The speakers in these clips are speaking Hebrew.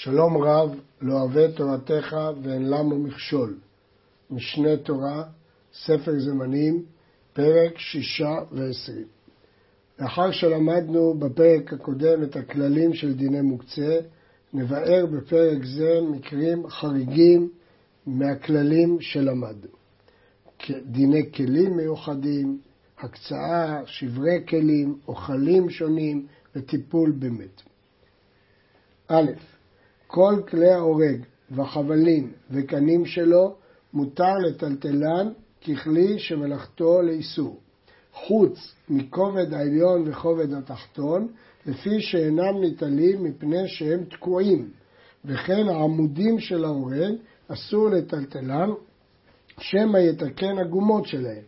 שלום רב, לא אוהב תורתך ואין למה מכשול. משנה תורה, ספר זמנים, פרק שישה ועשרים. לאחר שלמדנו בפרק הקודם את הכללים של דיני מוקצה, נבאר בפרק זה מקרים חריגים מהכללים שלמדנו. דיני כלים מיוחדים, הקצאה, שברי כלים, אוכלים שונים וטיפול במת. א', כל כלי ההורג והחבלים וקנים שלו מותר לטלטלן ככלי שמלאכתו לאיסור, חוץ מכובד העליון וכובד התחתון, לפי שאינם ניטלים מפני שהם תקועים, וכן העמודים של ההורג אסור לטלטלם, שמא יתקן הגומות שלהם,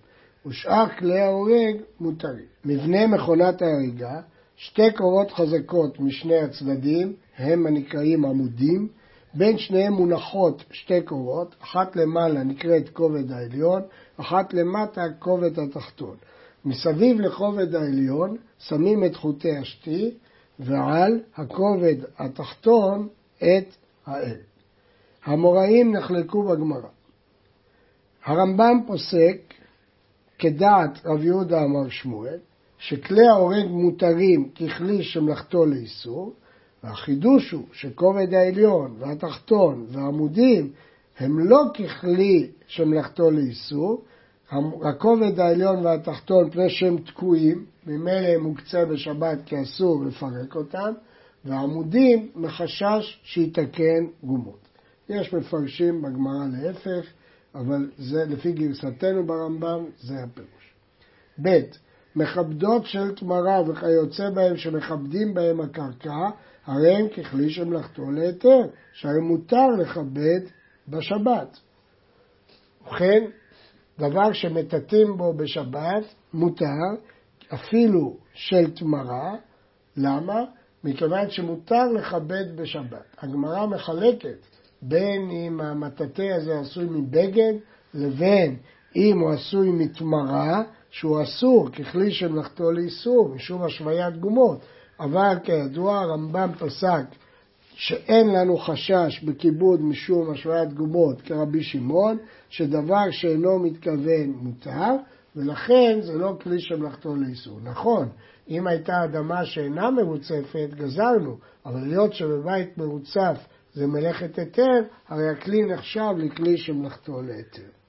ושאר כלי ההורג מותרים. מבנה מכונת ההריגה, שתי קורות חזקות משני הצדדים, הם הנקראים עמודים, בין שניהם מונחות שתי קורות, אחת למעלה נקראת כובד העליון, אחת למטה כובד התחתון. מסביב לכובד העליון שמים את חוטי השתי, ועל הכובד התחתון את האל. המוראים נחלקו בגמרא. הרמב"ם פוסק, כדעת רב יהודה אמר שמואל, שכלי ההורג מותרים ככלי שמלאכתו לאיסור, והחידוש הוא שכובד העליון והתחתון והעמודים הם לא ככלי שמלאכתו לאיסור, הכובד העליון והתחתון פני שהם תקועים, ממילא הם מוקצה בשבת כי אסור לפרק אותם, והעמודים מחשש שיתקן גומות. יש מפרשים בגמרא להפך, אבל זה לפי גרסתנו ברמב"ם, זה הפירוש. ב. מכבדות של תמרה וכיוצא בהם שמכבדים בהם הקרקע, הרי הם ככלי שמלאכתו להיתר, שהרי מותר לכבד בשבת. ובכן, דבר שמטאטאים בו בשבת מותר, אפילו של תמרה, למה? מכיוון שמותר לכבד בשבת. הגמרא מחלקת בין אם המטאטא הזה עשוי מבגד לבין אם הוא עשוי מתמרה, שהוא אסור ככלי שמלאכתו לאיסור, משום השוויית גומות. אבל כידוע הרמב"ם פסק שאין לנו חשש בכיבוד משום השוויית גומות כרבי שמעון, שדבר שאינו מתכוון מותר, ולכן זה לא כלי שמלאכתו לאיסור. נכון, אם הייתה אדמה שאינה מרוצפת, גזרנו, אבל היות שבבית מרוצף זה מלאכת היתר, הרי הכלי נחשב לכלי שמלאכתו להיתר.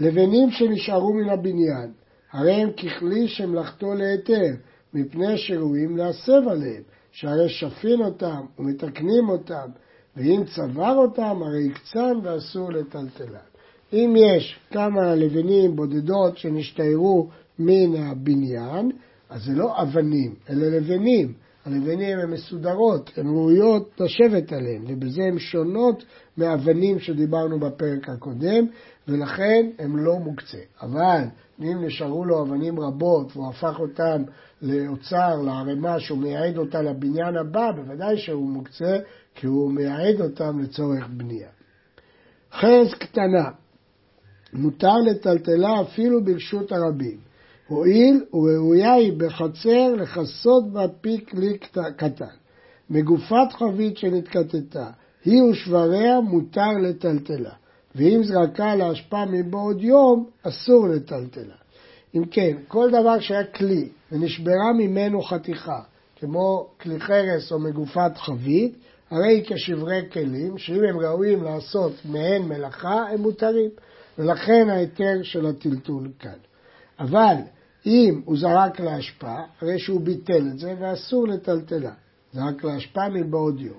לבנים שנשארו מן הבניין, הרי הם ככלי שמלאכתו להיתר, מפני שראויים להסב עליהם, שהרי שפין אותם ומתקנים אותם, ואם צבר אותם, הרי יקצן ואסור לטלטלם. אם יש כמה לבנים בודדות שנשתיירו מן הבניין, אז זה לא אבנים, אלה לבנים. הלבנים הן מסודרות, הן ראויות לשבת עליהן, ובזה הן שונות מאבנים שדיברנו בפרק הקודם, ולכן הן לא מוקצה. אבל אם נשארו לו אבנים רבות והוא הפך אותן לאוצר, לערימה, שהוא מייעד אותה לבניין הבא, בוודאי שהוא מוקצה, כי הוא מייעד אותם לצורך בנייה. חרס קטנה, מותר לטלטלה אפילו ברשות הרבים. הואיל וראויה היא בחצר לכסות בה פי כלי קטן. מגופת חבית שנתקטטה, היא ושבריה מותר לטלטלה, ואם זרקה להשפעה מבעוד יום, אסור לטלטלה. אם כן, כל דבר שהיה כלי ונשברה ממנו חתיכה, כמו כלי חרס או מגופת חבית, הרי כשברי כלים, שאם הם ראויים לעשות מהן מלאכה, הם מותרים. ולכן ההיתר של הטלטול כאן. אבל אם הוא זרק להשפעה, הרי שהוא ביטל את זה ואסור לטלטלה. זרק להשפעה מבעוד יום.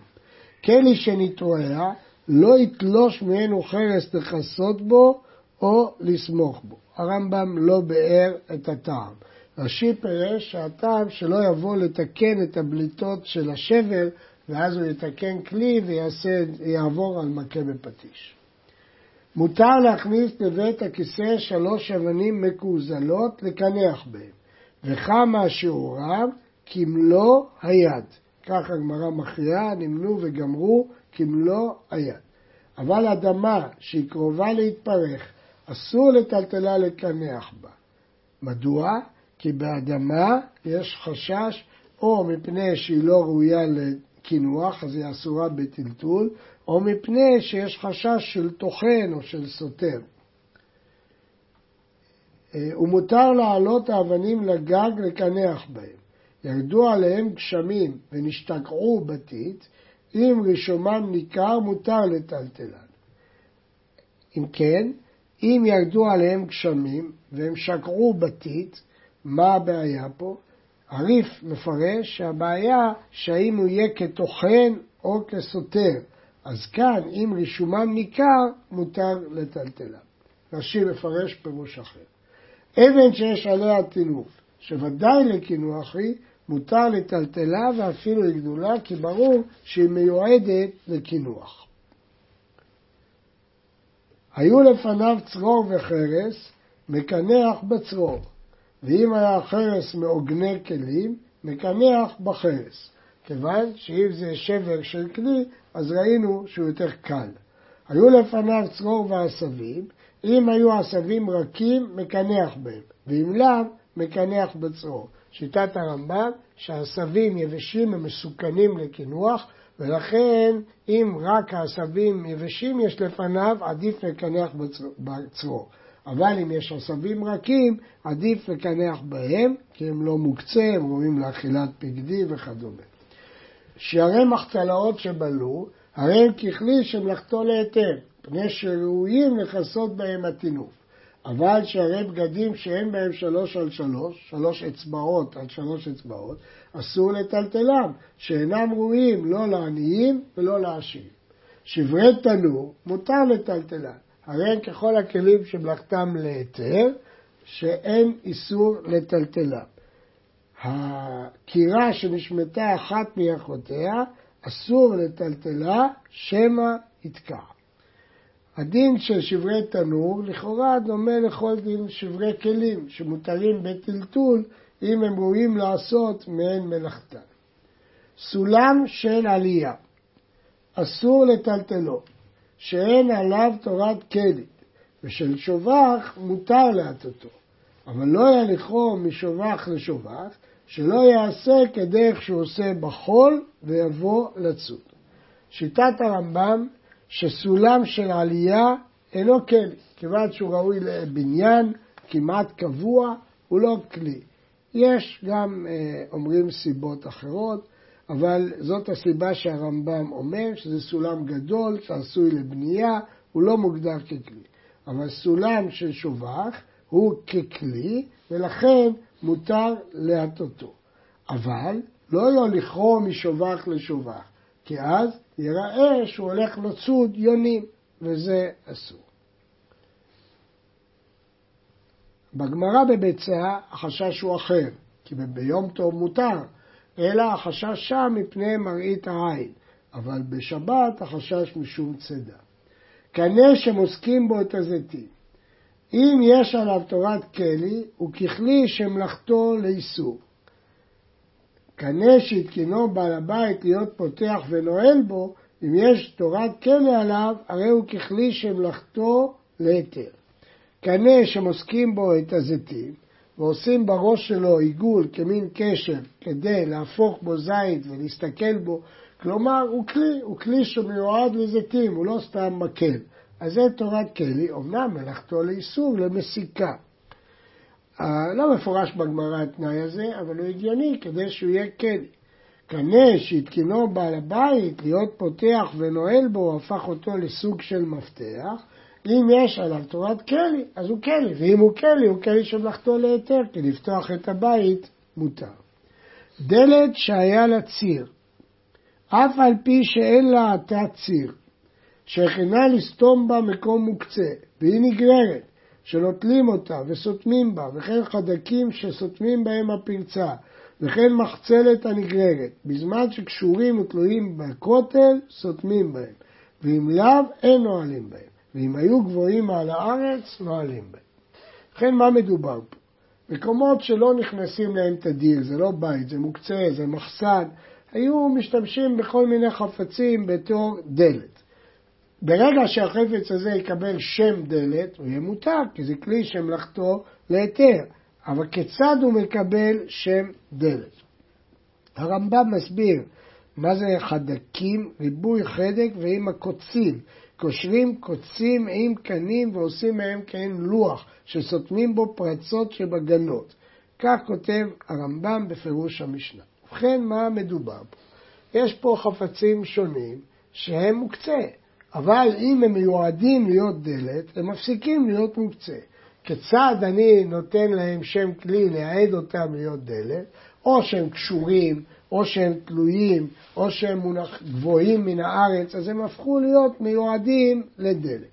כלי שנתרועע, לא יתלוש ממנו חרס לכסות בו או לסמוך בו. הרמב"ם לא ביאר את הטעם. רש"י פירש שהטעם שלא יבוא לתקן את הבליטות של השבר, ואז הוא יתקן כלי ויעבור על מכה בפטיש. מותר להכניס לבית הכיסא שלוש אבנים מקוזלות לקנח בהן, וכמה שיעורם כמלוא היד. כך הגמרא מכריעה, נמנו וגמרו כמלוא היד. אבל אדמה שהיא קרובה להתפרך, אסור לטלטלה לקנח בה. מדוע? כי באדמה יש חשש או מפני שהיא לא ראויה קינוח, אז היא אסורה בטלטול, או מפני שיש חשש של טוחן או של סותר. אה, ומותר להעלות האבנים לגג לקנח בהם. ירדו עליהם גשמים ונשתקעו בתית, אם רישומם ניכר מותר לטלטלן. אם כן, אם ירדו עליהם גשמים והם שקעו בתית, מה הבעיה פה? הריף מפרש שהבעיה שהאם הוא יהיה כטוחן או כסותר. אז כאן, אם רישומם ניכר, מותר לטלטלם. רש"י מפרש פירוש אחר. אבן שיש עליה טינוף, שוודאי לקינוח היא, מותר לטלטלה ואפילו לגדולה, כי ברור שהיא מיועדת לקינוח. היו לפניו צרור וחרס, מקנח בצרור, ואם היה חרס מעוגני כלים, מקנח בחרס. כיוון שאם זה שבר של כלי, אז ראינו שהוא יותר קל. היו לפניו צרור ועשבים, אם היו עשבים רכים, מקנח בהם, ואם לאו, מקנח בצרור. שיטת הרמב"ם, שהעשבים יבשים הם מסוכנים לקינוח, ולכן אם רק העשבים יבשים יש לפניו, עדיף לקנח בצרור. אבל אם יש עשבים רכים, עדיף לקנח בהם, כי הם לא מוקצה, הם ראויים לאכילת פקדי וכדומה. שערי מחצלאות שבלו, הרי הם ככלי שמלאכתו להיתר, פני שראויים לכסות בהם הטינוף. אבל שהרי בגדים שאין בהם שלוש על שלוש, שלוש אצבעות על שלוש אצבעות, אסור לטלטלם, שאינם ראויים לא לעניים ולא לעשירים. שברי תנור מותר לטלטלם, הרי הם ככל הכלים שמלאכתם להיתר, שאין איסור לטלטלם. הקירה שנשמטה אחת מאחותיה, אסור לטלטלה, שמא יתקע. הדין של שברי תנור לכאורה דומה לכל דין שברי כלים שמותרים בטלטול אם הם ראויים לעשות מעין מלאכתה. סולם של עלייה אסור לטלטלו, שאין עליו תורת כלי, ושל שובח מותר להטוטו, אבל לא יליכו משובח לשובח, שלא יעשה כדרך שהוא עושה בחול ויבוא לצוד. שיטת הרמב"ם שסולם של עלייה אינו כלי, כיוון שהוא ראוי לבניין כמעט קבוע, הוא לא כלי. יש גם, אה, אומרים, סיבות אחרות, אבל זאת הסיבה שהרמב"ם אומר, שזה סולם גדול שעשוי לבנייה, הוא לא מוגדר ככלי. אבל סולם של שובח הוא ככלי, ולכן מותר להטותו. אבל לא יוליכו משובח לשובח, כי אז ייראה שהוא הולך לצוד יונים, וזה אסור. בגמרא בביצה החשש הוא אחר, כי ביום טוב מותר, אלא החשש שם מפני מראית העין, אבל בשבת החשש משום צידה. קנה שמוסקים בו את הזיתים. אם יש עליו תורת כלי, הוא ככלי שמלאכתו לאיסור. קנה שהתקינו בעל הבית להיות פותח ונועל בו, אם יש תורת כלי עליו, הרי הוא ככלי שמלאכתו להיתר. קנה שמוסקים בו את הזיתים, ועושים בראש שלו עיגול כמין קשר כדי להפוך בו זית ולהסתכל בו, כלומר הוא כלי, הוא כלי שמיועד לזיתים, הוא לא סתם מקל. אז זה תורת כלי, אמנם מלאכתו לאיסור, למסיקה. לא מפורש בגמרא התנאי הזה, אבל הוא הגיוני כדי שהוא יהיה כלי. קנה שהתקינו בעל הבית להיות פותח ונועל בו, הפך אותו לסוג של מפתח. אם יש עליו תורת כלי, אז הוא כלי, ואם הוא כלי, הוא כלי שמלאכתו להיתר, כי לפתוח את הבית מותר. דלת שהיה לה ציר, אף על פי שאין לה עתה ציר, שהכינה לסתום בה מקום מוקצה, והיא נגררת, שנוטלים אותה וסותמים בה, וכן חדקים שסותמים בהם הפרצה, וכן מחצלת הנגררת, בזמן שקשורים ותלויים בכותל, סותמים בהם, ואם לאו, אין נועלים בהם, ואם היו גבוהים מעל הארץ, נועלים בהם. לכן מה מדובר פה? מקומות שלא נכנסים להם תדיר, זה לא בית, זה מוקצה, זה מחסן, היו משתמשים בכל מיני חפצים בתור דלת. ברגע שהחפץ הזה יקבל שם דלת, הוא יהיה מותר, כי זה כלי שמלאכתו להיתר. אבל כיצד הוא מקבל שם דלת? הרמב"ם מסביר מה זה חדקים? ריבוי חדק ועם הקוצים. קושרים קוצים עם קנים ועושים מהם כעין לוח, שסותמים בו פרצות שבגנות. כך כותב הרמב"ם בפירוש המשנה. ובכן, מה מדובר פה? יש פה חפצים שונים שהם מוקצה, אבל אם הם מיועדים להיות דלת, הם מפסיקים להיות מוקצה. כיצד אני נותן להם שם כלי לייעד אותם להיות דלת, או שהם קשורים, או שהם תלויים, או שהם מונח, גבוהים מן הארץ, אז הם הפכו להיות מיועדים לדלת.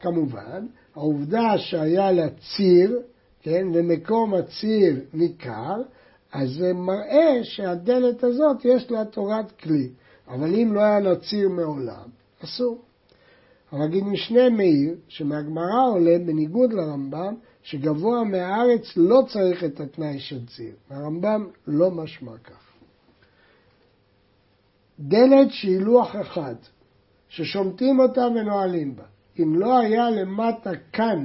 כמובן, העובדה שהיה לה ציר, כן, ומקום הציר ניכר, אז זה מראה שהדלת הזאת יש לה תורת כלי. אבל אם לא היה לה ציר מעולם, אסור. הרגיד משנה מאיר, שמהגמרא עולה, בניגוד לרמב"ם, שגבוה מהארץ לא צריך את התנאי של ציר. הרמב"ם לא משמע כך. דלת שהיא לוח אחד, ששומטים אותה ונועלים בה. אם לא היה למטה כאן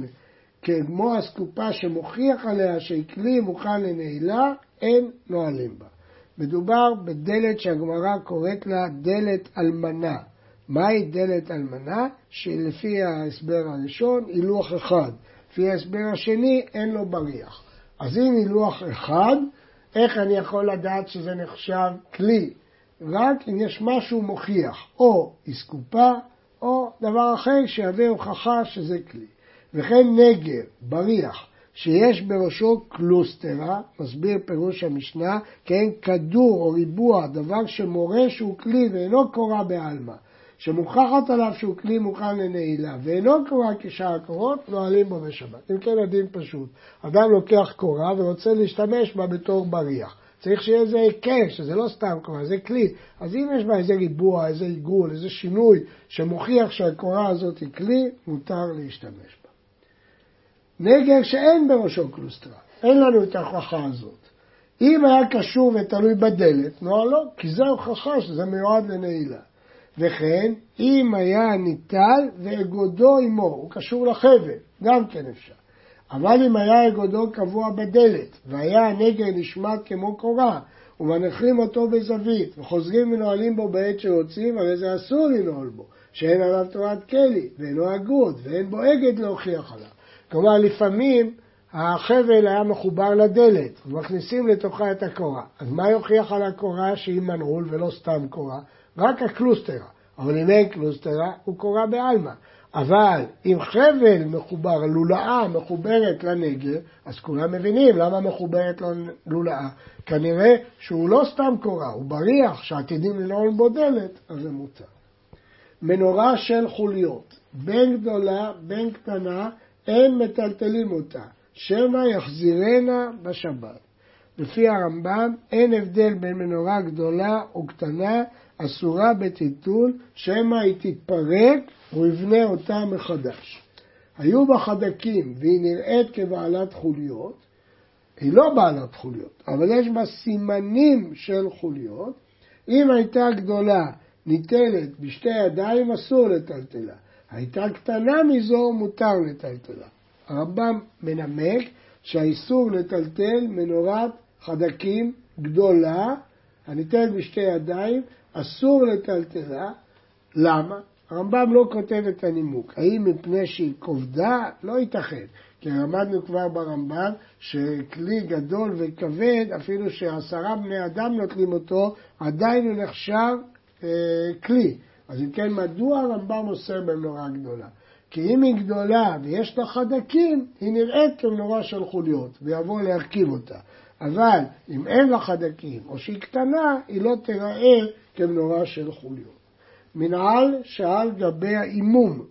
כמו אסקופה שמוכיח עליה שהיא כלי מוכן לנעילה, אין נועלים בה. מדובר בדלת שהגמרא קוראת לה דלת אלמנה. מהי דלת אלמנה? שלפי ההסבר הראשון היא אחד. לפי ההסבר השני אין לו בריח. אז אם היא אחד, איך אני יכול לדעת שזה נחשב כלי? רק אם יש משהו מוכיח, או אסקופה, או דבר אחר שיביא הוכחה שזה כלי. וכן נגר, בריח, שיש בראשו קלוסטרה, מסביר פירוש המשנה, כן כדור או ריבוע, דבר שמורה שהוא כלי ואינו קורה בעלמא, שמוכחת עליו שהוא כלי מוכן לנעילה ואינו קורה כשאר הקורות, נועלים בו בשבת. אם כן הדין פשוט, אדם לוקח קורה ורוצה להשתמש בה בתור בריח. צריך שיהיה איזה היקף, שזה לא סתם קורה, זה כלי. אז אם יש בה איזה ריבוע, איזה עיגול, איזה שינוי שמוכיח שהקורה הזאת היא כלי, מותר להשתמש בה. נגר שאין בראשו קלוסטרה, אין לנו את ההוכחה הזאת. אם היה קשור ותלוי בדלת, נו לא, כי זו הוכחה שזה מיועד לנעילה. וכן, אם היה ניטל ואגודו עמו, הוא קשור לחבל, גם כן אפשר. אבל אם היה אגודו קבוע בדלת, והיה הנגר נשמט כמו קורה, ומנחים אותו בזווית, וחוזרים ונועלים בו בעת שיוצאים, הרי זה אסור לנעול בו, שאין עליו תורת כלי, ואינו אגוד, ואין בו אגד להוכיח עליו. כלומר, לפעמים החבל היה מחובר לדלת, ומכניסים לתוכה את הקורה. אז מה יוכיח על הקורה שהיא מנעול ולא סתם קורה? רק הקלוסטרה. אבל אם אין קלוסטרה, הוא קורה בעלמא. אבל אם חבל מחובר, לולאה מחוברת לנגר, אז כולם מבינים למה מחוברת לולאה. כנראה שהוא לא סתם קורה, הוא בריח שעתידים לנעול בו דלת, אז זה מותר. מנורה של חוליות, בין גדולה בין קטנה, אין מטלטלים אותה, שמא יחזירנה בשבת. לפי הרמב"ם אין הבדל בין מנורה גדולה או קטנה, אסורה בטיטול, שמא היא תתפרק והוא יבנה אותה מחדש. היו בה חדקים והיא נראית כבעלת חוליות, היא לא בעלת חוליות, אבל יש בה סימנים של חוליות. אם הייתה גדולה ניתנת בשתי ידיים, אסור לטלטלה. הייתה קטנה מזו, מותר לטלטלה. הרמב"ם מנמק שהאיסור לטלטל מנורת חדקים גדולה, הניתנת בשתי ידיים, אסור לטלטלה. למה? הרמב"ם לא כותב את הנימוק. האם מפני שהיא כובדה? לא ייתכן. כי למדנו כבר ברמב"ם שכלי גדול וכבד, אפילו שעשרה בני אדם נוטלים אותו, עדיין הוא נחשב אה, כלי. אז אם כן, מדוע הרמב"ם אוסר במנורה גדולה? כי אם היא גדולה ויש לה חדקים, היא נראית כמנורה של חוליות, ויבוא להרכיב אותה. אבל אם אין לה חדקים, או שהיא קטנה, היא לא תיראה כמנורה של חוליות. מנהל שעל גבי האימום,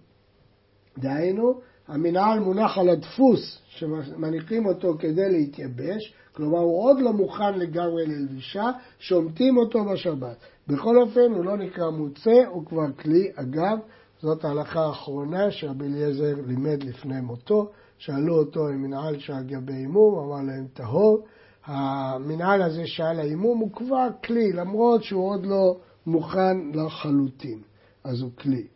דהיינו, המנהל מונח על הדפוס שמניחים אותו כדי להתייבש, כלומר הוא עוד לא מוכן לגמרי ללבישה, שומטים אותו בשבת. בכל אופן הוא לא נקרא מוצא, הוא כבר כלי. אגב, זאת ההלכה האחרונה שרבי אליעזר לימד לפני מותו. שאלו אותו אם מנהל שעל גבי אימום, אמר להם טהור. המנהל הזה שעל האימום הוא כבר כלי, למרות שהוא עוד לא מוכן לחלוטין, אז הוא כלי.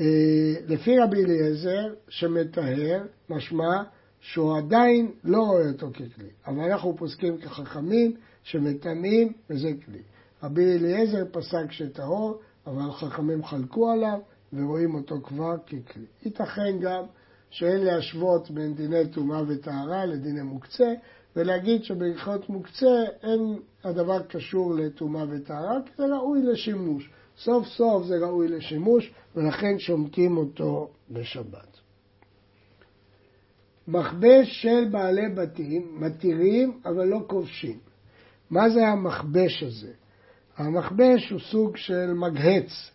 אה, לפי רבי אליעזר, שמטהר, משמע שהוא עדיין לא רואה אותו ככלי, אבל אנחנו פוסקים כחכמים שמטמאים וזה כלי. רבי אליעזר פסק שטהור, אבל חכמים חלקו עליו ורואים אותו כבר ככלי. ייתכן גם שאין להשוות בין דיני טומאה וטהרה לדיני מוקצה, ולהגיד שבהלכות מוקצה אין הדבר קשור לטומאה וטהרה, כי זה ראוי לשימוש. סוף סוף זה ראוי לשימוש, ולכן שומטים אותו בשבת. מכבש של בעלי בתים מתירים אבל לא כובשים. מה זה המכבש הזה? המכבש הוא סוג של מגהץ,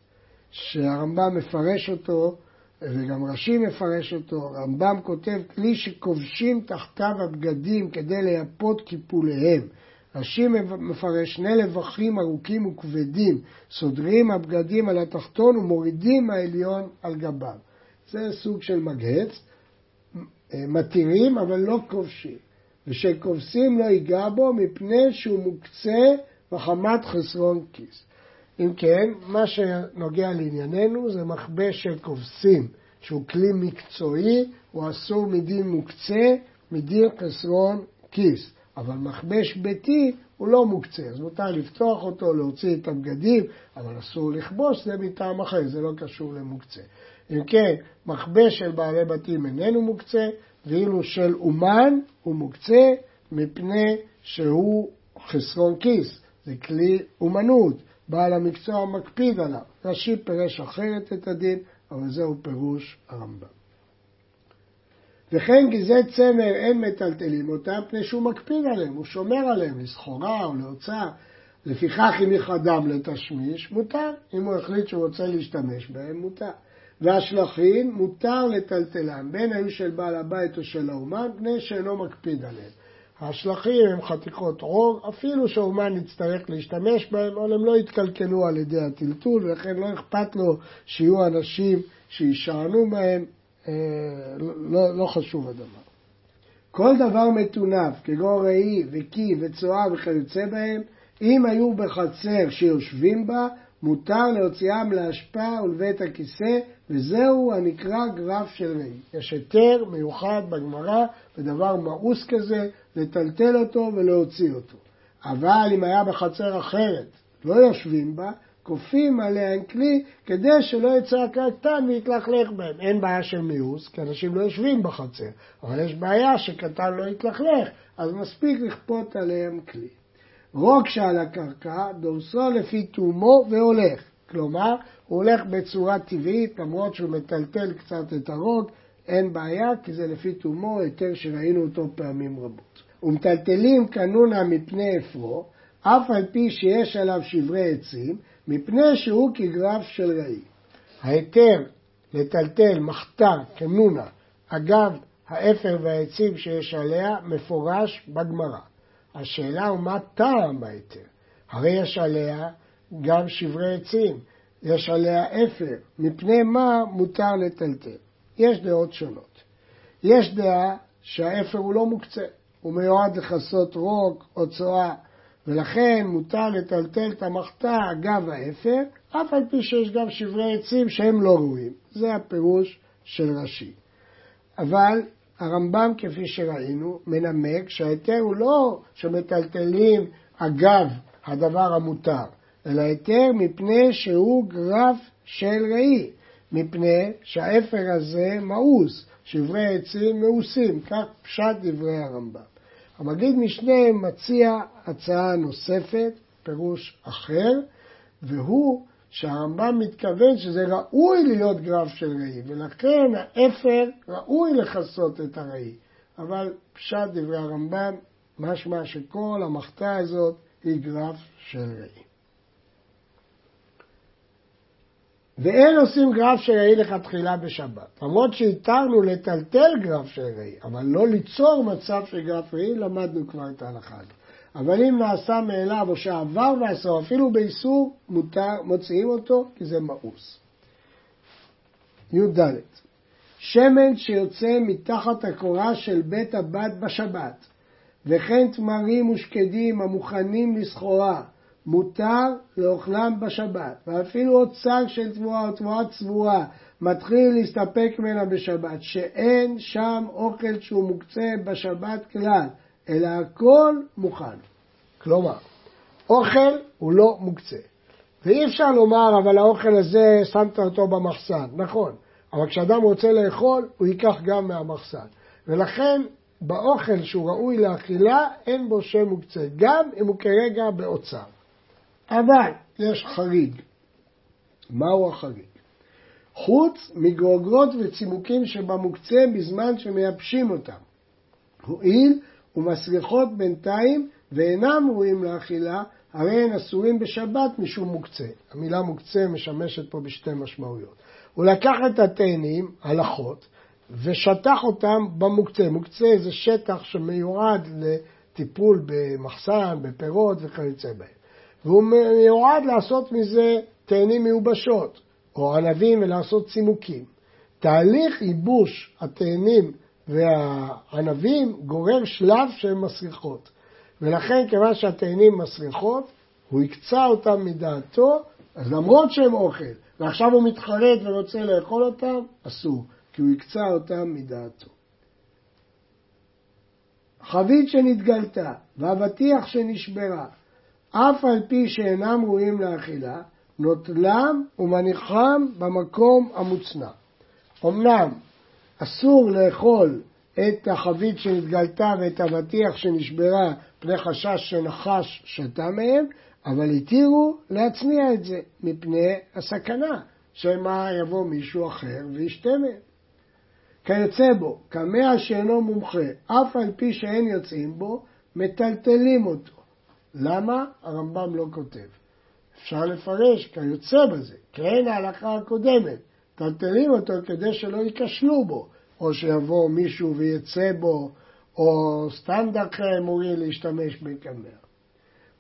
שהרמב"ם מפרש אותו, וגם רש"י מפרש אותו. הרמב"ם כותב, כלי שכובשים תחתיו הבגדים כדי לייפות קיפוליהם. רש"י מפרש, שני לבכים ארוכים וכבדים, סודרים הבגדים על התחתון ומורידים העליון על גביו. זה סוג של מגהץ. מתירים אבל לא כובשים, ושכובסים לא ייגע בו מפני שהוא מוקצה מחמת חסרון כיס. אם כן, מה שנוגע לענייננו זה מכבש של כובסים, שהוא כלי מקצועי, הוא אסור מדין מוקצה, מדין חסרון כיס. אבל מכבש ביתי הוא לא מוקצה, אז מותר לפתוח אותו, להוציא את הבגדים, אבל אסור לכבוש, זה מטעם אחר, זה לא קשור למוקצה. אם כן, מכבש של בעלי בתים איננו מוקצה, ואילו של אומן הוא מוקצה מפני שהוא חסרון כיס, זה כלי אומנות, בעל המקצוע מקפיד עליו. רש"י פירש אחרת את הדין, אבל זהו פירוש הרמב"ם. וכן גזי צמר אין מטלטלים אותם פני שהוא מקפיד עליהם, הוא שומר עליהם לסחורה או להוצאה. לפיכך אם יכדם לתשמיש, מותר. אם הוא החליט שהוא רוצה להשתמש בהם, מותר. והשלכים מותר לטלטלם, בין היו של בעל הבית או של האומן, פני שאינו מקפיד עליהם. השלכים הם חתיכות עור, אפילו שהאומן יצטרך להשתמש בהם, אבל הם לא יתקלקלו על ידי הטלטול, ולכן לא אכפת לו שיהיו אנשים שישענו בהם, אה, לא, לא חשוב הדבר. כל דבר מטונף, כגון ראי וקי וצואה וכיוצא בהם, אם היו בחצר שיושבים בה, מותר להוציאם להשפעה ולבית הכיסא, וזהו הנקרא גרף של ראי. יש היתר מיוחד בגמרא, בדבר מאוס כזה, לטלטל אותו ולהוציא אותו. אבל אם היה בחצר אחרת, לא יושבים בה, כופים עליהם כלי כדי שלא יצא הקטן ויתלכלך בהם. אין בעיה של מיאוס, כי אנשים לא יושבים בחצר, אבל יש בעיה שקטן לא יתלכלך, אז מספיק לכפות עליהם כלי. רוק שעל הקרקע, דורסו לפי תומו והולך. כלומר, הוא הולך בצורה טבעית, למרות שהוא מטלטל קצת את הרוק, אין בעיה, כי זה לפי תומו, היתר שראינו אותו פעמים רבות. ומטלטלים קנונה מפני אפרו, אף על פי שיש עליו שברי עצים, מפני שהוא כגרף של ראי. ההיתר לטלטל מחתה קנונה אגב האפר והעצים שיש עליה מפורש בגמרא. השאלה הוא מה טעם ההיתר. הרי יש עליה גם שברי עצים, יש עליה אפר, מפני מה מותר לטלטל. יש דעות שונות. יש דעה שהאפר הוא לא מוקצה, הוא מיועד לכסות רוק או צואה, ולכן מותר לטלטל את המחתה אגב האפר, אף על פי שיש גם שברי עצים שהם לא ראויים. זה הפירוש של רש"י. אבל הרמב"ם, כפי שראינו, מנמק שההיתר הוא לא שמטלטלים אגב הדבר המותר, אלא היתר מפני שהוא גרף של ראי, מפני שהאפר הזה מאוס, שברי עצים מאוסים, כך פשט דברי הרמב"ם. המגיד משנה מציע הצעה נוספת, פירוש אחר, והוא שהרמב"ם מתכוון שזה ראוי להיות גרף של ראי, ולכן האפר ראוי לכסות את הראי. אבל פשט דברי הרמב"ם, משמע שכל המחתה הזאת היא גרף של ראי. ואין עושים גרף של ראי לכתחילה בשבת. למרות שהתרנו לטלטל גרף של ראי, אבל לא ליצור מצב של גרף ראי, למדנו כבר את ההלכה הזאת. אבל אם נעשה מאליו או שעבר ועשו, אפילו באיסור, מותר, מוציאים אותו, כי זה מאוס. י"ד שמן שיוצא מתחת הקורה של בית הבת בשבת, וכן תמרים ושקדים המוכנים לסחורה, מותר לאוכלם בשבת, ואפילו עוד צג של תבואה או תבואה צבועה מתחיל להסתפק ממנה בשבת, שאין שם אוכל שהוא מוקצה בשבת כלל, אלא הכל מוכן. כלומר, אוכל הוא לא מוקצה. ואי אפשר לומר, אבל האוכל הזה, שמת אותו במחסן. נכון, אבל כשאדם רוצה לאכול, הוא ייקח גם מהמחסן. ולכן, באוכל שהוא ראוי לאכילה, אין בו שם מוקצה, גם אם הוא כרגע באוצר. אבל יש חריג. מהו החריג? חוץ מגרוגרות וצימוקים שבמוקצה בזמן שמייבשים אותם. הואיל ומסריחות בינתיים ואינם ראויים לאכילה, הרי הן אסורים בשבת משום מוקצה. המילה מוקצה משמשת פה בשתי משמעויות. הוא לקח את התאנים, הלכות, ושטח אותם במוקצה. מוקצה זה שטח שמיועד לטיפול במחסן, בפירות וכיוצא בהם. והוא מיועד לעשות מזה תאנים מיובשות, או ענבים ולעשות צימוקים. תהליך ייבוש התאנים והענבים גורר שלב של מסריחות. ולכן כיוון שהתאנים מסריחות, הוא הקצה אותם מדעתו, אז למרות שהם אוכל, ועכשיו הוא מתחרט ורוצה לאכול אותם, אסור, כי הוא הקצה אותם מדעתו. חבית שנתגלתה ואבטיח שנשברה, אף על פי שאינם ראויים לאכילה, נוטלם ומניחם במקום המוצנע. אמנם אסור לאכול את החבית שנתגלתה ואת האבטיח שנשברה פני חשש שנחש שתה מהם, אבל התירו להצניע את זה מפני הסכנה, שמא יבוא מישהו אחר וישתה מהם. כיוצא בו, קמע שאינו מומחה, אף על פי שאין יוצאים בו, מטלטלים אותו. למה? הרמב"ם לא כותב. אפשר לפרש כיוצא בזה, כן ההלכה הקודמת. מטלטלים אותו כדי שלא ייכשלו בו, או שיבוא מישהו ויצא בו, או סתם דרכי אמורי להשתמש בקמר.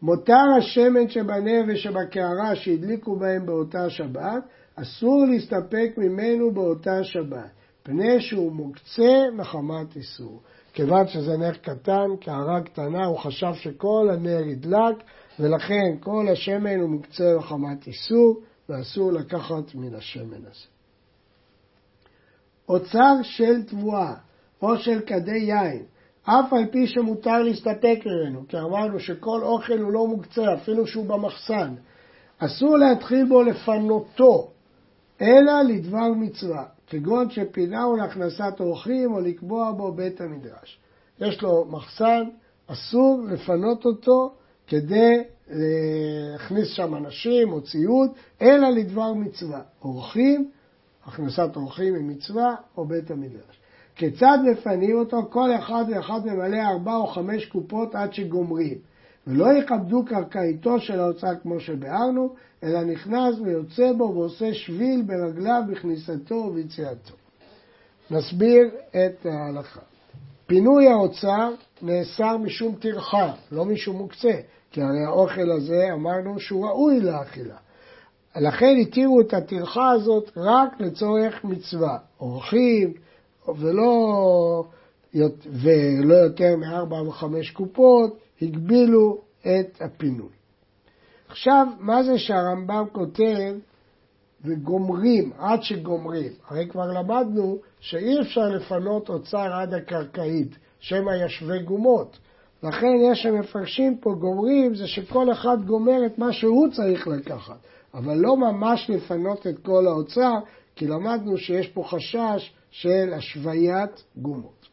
מותר השמן שבנר ושבקערה שהדליקו בהם באותה שבת, אסור להסתפק ממנו באותה שבת, פני שהוא מוקצה מחמת איסור. כיוון שזה נר קטן, קערה קטנה, הוא חשב שכל הנר ידלק, ולכן כל השמן הוא מוקצה מחמת איסור, ואסור לקחת מן השמן הזה. אוצר של תבואה או של כדי יין, אף על פי שמותר להסתפק ממנו, כי אמרנו שכל אוכל הוא לא מוקצה, אפילו שהוא במחסן. אסור להתחיל בו לפנותו, אלא לדבר מצווה, כגון שפינהו להכנסת אורחים או לקבוע בו בית המדרש. יש לו מחסן, אסור לפנות אותו כדי להכניס שם אנשים או ציוד, אלא לדבר מצווה. אורחים, הכנסת אורחים היא מצווה, או בית המדרש. כיצד מפנים אותו? כל אחד ואחד ממלא ארבע או חמש קופות עד שגומרים. ולא יכבדו קרקעיתו של האוצר כמו שביארנו, אלא נכנס ויוצא בו ועושה שביל ברגליו בכניסתו וביציאתו. נסביר את ההלכה. פינוי האוצר נאסר משום טרחה, לא משום מוקצה, כי הרי האוכל הזה אמרנו שהוא ראוי לאכילה. לכן התירו את הטרחה הזאת רק לצורך מצווה. אורחים, ולא, ולא יותר מארבע וחמש קופות, הגבילו את הפינוי. עכשיו, מה זה שהרמב"ם כותב וגומרים, עד שגומרים? הרי כבר למדנו שאי אפשר לפנות אוצר עד הקרקעית, שמא ישווה גומות. לכן יש המפרשים פה גומרים, זה שכל אחד גומר את מה שהוא צריך לקחת, אבל לא ממש לפנות את כל האוצר, כי למדנו שיש פה חשש של השוויית גומות.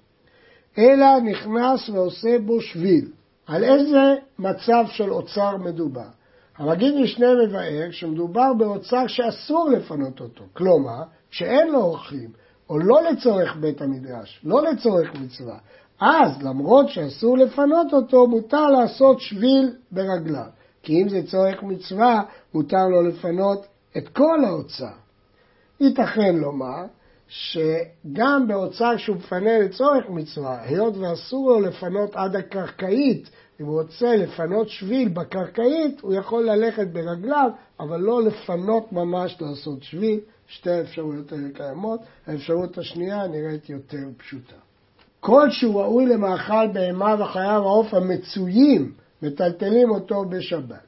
אלא נכנס ועושה בו שביל. על איזה מצב של אוצר מדובר? המגיד משנה מבאר שמדובר באוצר שאסור לפנות אותו. כלומר, שאין לו אורחים, או לא לצורך בית המדרש, לא לצורך מצווה. אז, למרות שאסור לפנות אותו, מותר לעשות שביל ברגליו. כי אם זה צורך מצווה, מותר לו לפנות את כל האוצר. ייתכן לומר שגם באוצר שהוא מפנה לצורך מצווה, היות ואסור לו לפנות עד הקרקעית, אם הוא רוצה לפנות שביל בקרקעית, הוא יכול ללכת ברגליו, אבל לא לפנות ממש לעשות שביל. שתי האפשרויות האלה קיימות. האפשרות השנייה נראית יותר פשוטה. כל שהוא ראוי למאכל בהמה וחיה ועוף המצויים, מטלטלים אותו בשבת.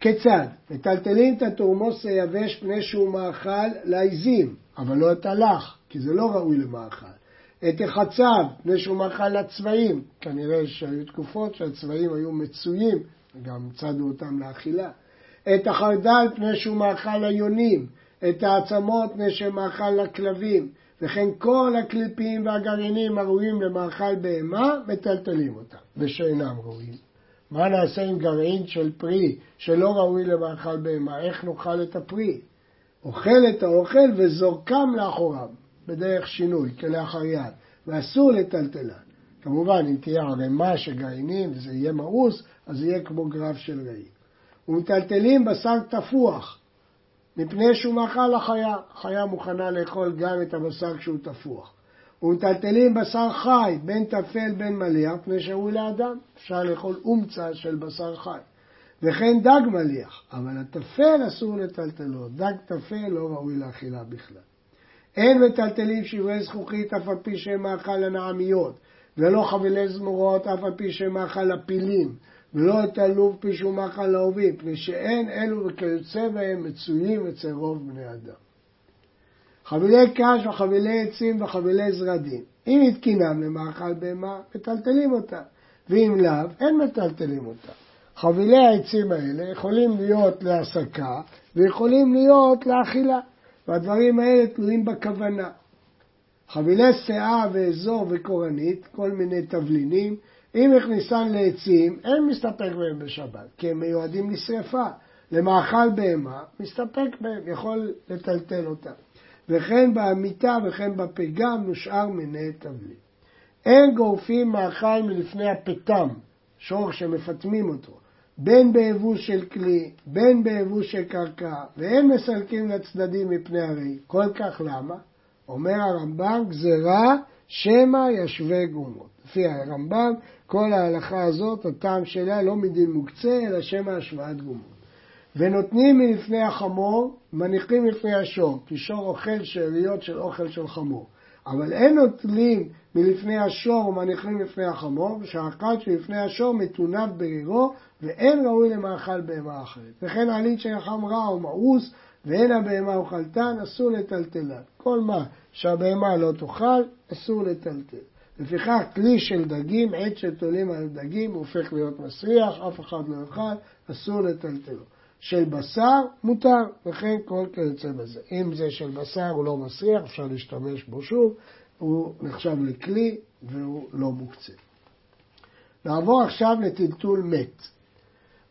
כיצד? מטלטלים את התורמוס היבש פני שהוא מאכל לעיזים, אבל לא את הלך, כי זה לא ראוי למאכל. את החצב, פני שהוא מאכל לצבעים, כנראה שהיו תקופות שהצבעים היו מצויים גם צדו אותם לאכילה. את החרדל פני שהוא מאכל ליונים, את העצמות פני שמאכל לכלבים, וכן כל הקליפים והגרעינים הראויים למאכל בהמה, מטלטלים אותם, ושאינם ראויים. מה נעשה עם גרעין של פרי שלא ראוי למאכל בהמה? איך נאכל את הפרי? אוכל את האוכל וזורקם לאחוריו, בדרך שינוי, כלאחר יד, ואסור לטלטלן. כמובן, אם תהיה ערימה של גרעינים וזה יהיה מאוס, אז יהיה כמו גרף של ראי. ומטלטלים בשר תפוח, מפני שהוא מאכל החיה. החיה מוכנה לאכול גם את הבשר כשהוא תפוח. ומטלטלים בשר חי, בין טפל בין מליח, מפני שהוא לאדם. אפשר לאכול אומצה של בשר חי. וכן דג מליח, אבל הטפל אסור לטלטלו. דג טפל לא ראוי לאכילה בכלל. אין מטלטלים שברי זכוכית אף על פי שהם מאכל לנעמיות, ולא חבילי זמורות אף על פי שהם מאכל לפילים, ולא את הלוב פי שהוא מאכל לאהובים, פני שאין אלו וכיוצא בהם מצויים אצל רוב בני אדם. חבילי קש וחבילי עצים וחבילי זרדים. אם התקינם למאכל בהמה, מטלטלים אותה, ואם לאו, אין מטלטלים אותה. חבילי העצים האלה יכולים להיות להסקה ויכולים להיות לאכילה, והדברים האלה תלויים בכוונה. חבילי שאה ואזור וקורנית, כל מיני תבלינים, אם הכניסן לעצים, אין מסתפק בהם בשבת, כי הם מיועדים לשרפה. למאכל בהמה, מסתפק בהם, יכול לטלטל אותם. וכן בעמיתה וכן בפגם נושאר מיני תבלין. אין גורפים מאכל מלפני הפתם, שור שמפטמים אותו, בין באבוש של כלי, בין באבוש של קרקע, ואין מסלקים לצדדים מפני הרי. כל כך למה? אומר הרמב"ם, גזרה שמא ישווה גומות. לפי הרמב"ם, כל ההלכה הזאת, הטעם שלה לא מדין מוקצה, אלא שמא השוואת גומות. ונותנים מלפני החמור, מניחים לפני השור, כי שור אוכל שאריות של אוכל של חמור. אבל אין נוטלים מלפני השור ומניחים לפני החמור, שהאחת שלפני השור מתונב ברירו, ואין ראוי למאכל בהמה אחרת. וכן עלית שיחם רע או מאוס, ואין הבהמה אוכלתן, אסור לטלטלן. כל מה שהבהמה לא תאכל, אסור לטלטל. לפיכך, כלי של דגים, עת שתולים על דגים, הופך להיות מסריח, אף אחד לא יאכל, אסור לטלטלו. של בשר, מותר, וכן כל כיוצא בזה. אם זה של בשר הוא לא מסריח, אפשר להשתמש בו שוב, הוא נחשב לכלי והוא לא מוקצה. נעבור עכשיו לטלטול מת.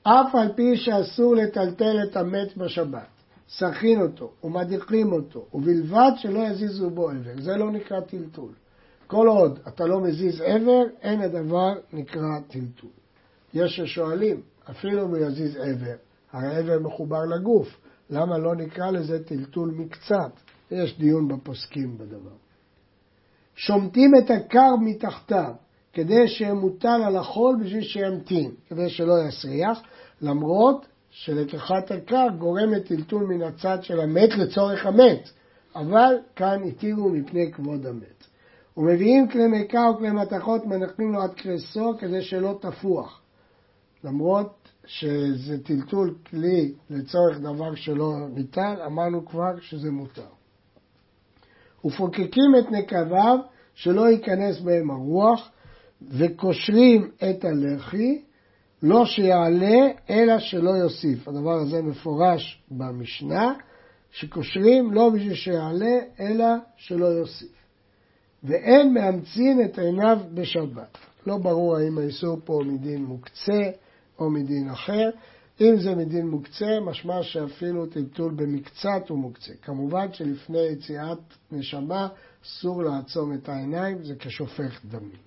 אף על פי שאסור לטלטל את המת בשבת, סכין אותו ומדיחים אותו, ובלבד שלא יזיזו בו עבר. זה לא נקרא טלטול. כל עוד אתה לא מזיז עבר, אין הדבר נקרא טלטול. יש ששואלים, אפילו אם הוא יזיז עבר, הרי העבר מחובר לגוף, למה לא נקרא לזה טלטול מקצת? יש דיון בפוסקים בדבר. שומטים את הקר מתחתיו, כדי שימוטל על החול בשביל שימתין, כדי שלא יסריח, למרות שלקיחת הקר גורמת טלטול מן הצד של המת לצורך המת, אבל כאן התירו מפני כבוד המת. ומביאים כלי מקר וכלי מתכות מנחים לו עד קרסו כדי שלא תפוח. למרות שזה טלטול כלי לצורך דבר שלא ניתן, אמרנו כבר שזה מותר. ופוקקים את נקביו שלא ייכנס בהם הרוח, וקושרים את הלחי, לא שיעלה, אלא שלא יוסיף. הדבר הזה מפורש במשנה, שקושרים לא בשביל שיעלה, אלא שלא יוסיף. ואין מאמצין את עיניו בשבת. לא ברור האם האיסור פה מדין מוקצה או מדין אחר. אם זה מדין מוקצה, משמע שאפילו טלטול במקצת הוא מוקצה. כמובן שלפני יציאת נשמה אסור לעצום את העיניים, זה כשופך דמים.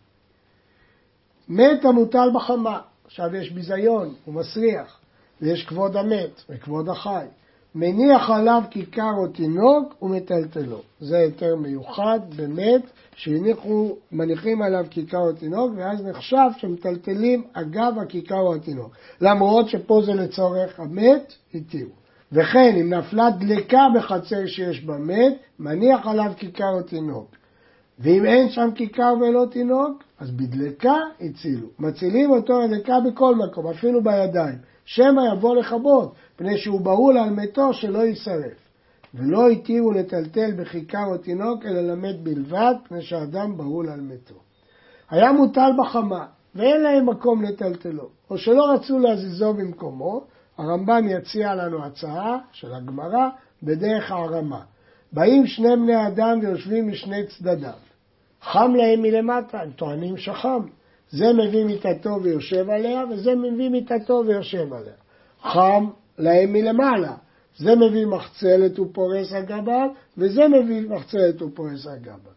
מת המוטל בחמה, עכשיו יש ביזיון, הוא מסריח, ויש כבוד המת וכבוד החי. מניח עליו כיכר או תינוק ומטלטלו. זה יותר מיוחד באמת, שהניחו, מניחים עליו כיכר או תינוק, ואז נחשב שמטלטלים אגב הכיכר או התינוק. למרות שפה זה לצורך המת, התירו. וכן, אם נפלה דלקה בחצר שיש בה מת, מניח עליו כיכר או תינוק. ואם אין שם כיכר ולא תינוק, אז בדלקה הצילו. מצילים אותו הדלקה בכל מקום, אפילו בידיים. שמא יבוא לכבות, פני שהוא בהול על מתו שלא יישרף. ולא התירו לטלטל בכיכר או תינוק, אלא למת בלבד, פני שאדם בהול על מתו. היה מוטל בחמה, ואין להם מקום לטלטלו. או שלא רצו להזיזו במקומו, הרמב"ם יציע לנו הצעה של הגמרא בדרך הערמה. באים שני בני אדם ויושבים משני צדדיו. חם להם מלמטה, הם טוענים שחם. זה מביא מיטתו ויושב עליה, וזה מביא מיטתו ויושב עליה. חם להם מלמעלה. זה מביא מחצלת ופורס גביו, וזה מביא מחצלת ופורס גביו.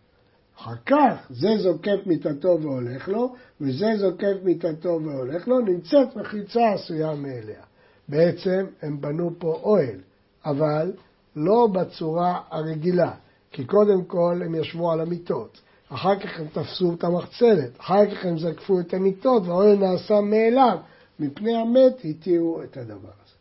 אחר כך זה זוקף מיטתו והולך לו, וזה זוקף מיטתו והולך לו, נמצאת מחיצה עשויה מאליה. בעצם הם בנו פה אוהל, אבל לא בצורה הרגילה, כי קודם כל הם ישבו על המיטות, אחר כך הם תפסו את המחצלת, אחר כך הם זקפו את המיטות, והאוהל נעשה מאליו, מפני המת התירו את הדבר הזה.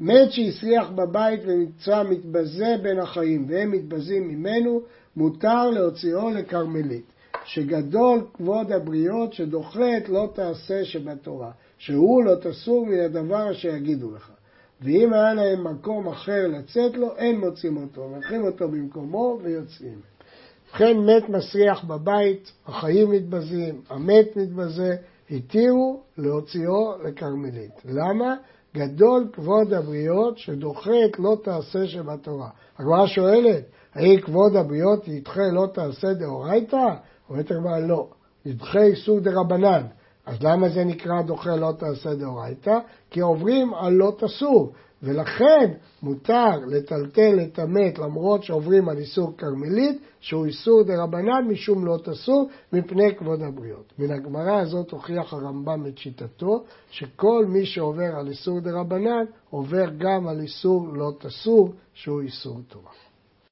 מת שהסריח בבית ונמצא מתבזה בין החיים והם מתבזים ממנו, מותר להוציאו לכרמלית. שגדול כבוד הבריות שדוחת לא תעשה שבתורה, שהוא לא תסור מן הדבר אשר יגידו לך. ואם היה להם מקום אחר לצאת לו, אין מוצאים אותו, מלכים אותו במקומו ויוצאים. ובכן מת מסריח בבית, החיים מתבזים, המת מתבזה, התירו להוציאו לכרמלית. למה? גדול כבוד הבריות שדוחת לא תעשה שבתורה. הגמרא שואלת, האם כבוד הבריות ידחה לא תעשה דאורייתא? אומרת הגמרא לא, ידחה איסור דרבנן. אז למה זה נקרא דוחה לא תעשה דאורייתא? כי עוברים על לא תסור, ולכן מותר לטלטל את המת למרות שעוברים על איסור כרמלית, שהוא איסור דרבנן משום לא תסור, מפני כבוד הבריות. מן הגמרא הזאת הוכיח הרמב"ם את שיטתו, שכל מי שעובר על איסור דרבנן, עובר גם על איסור לא תסור, שהוא איסור תורה.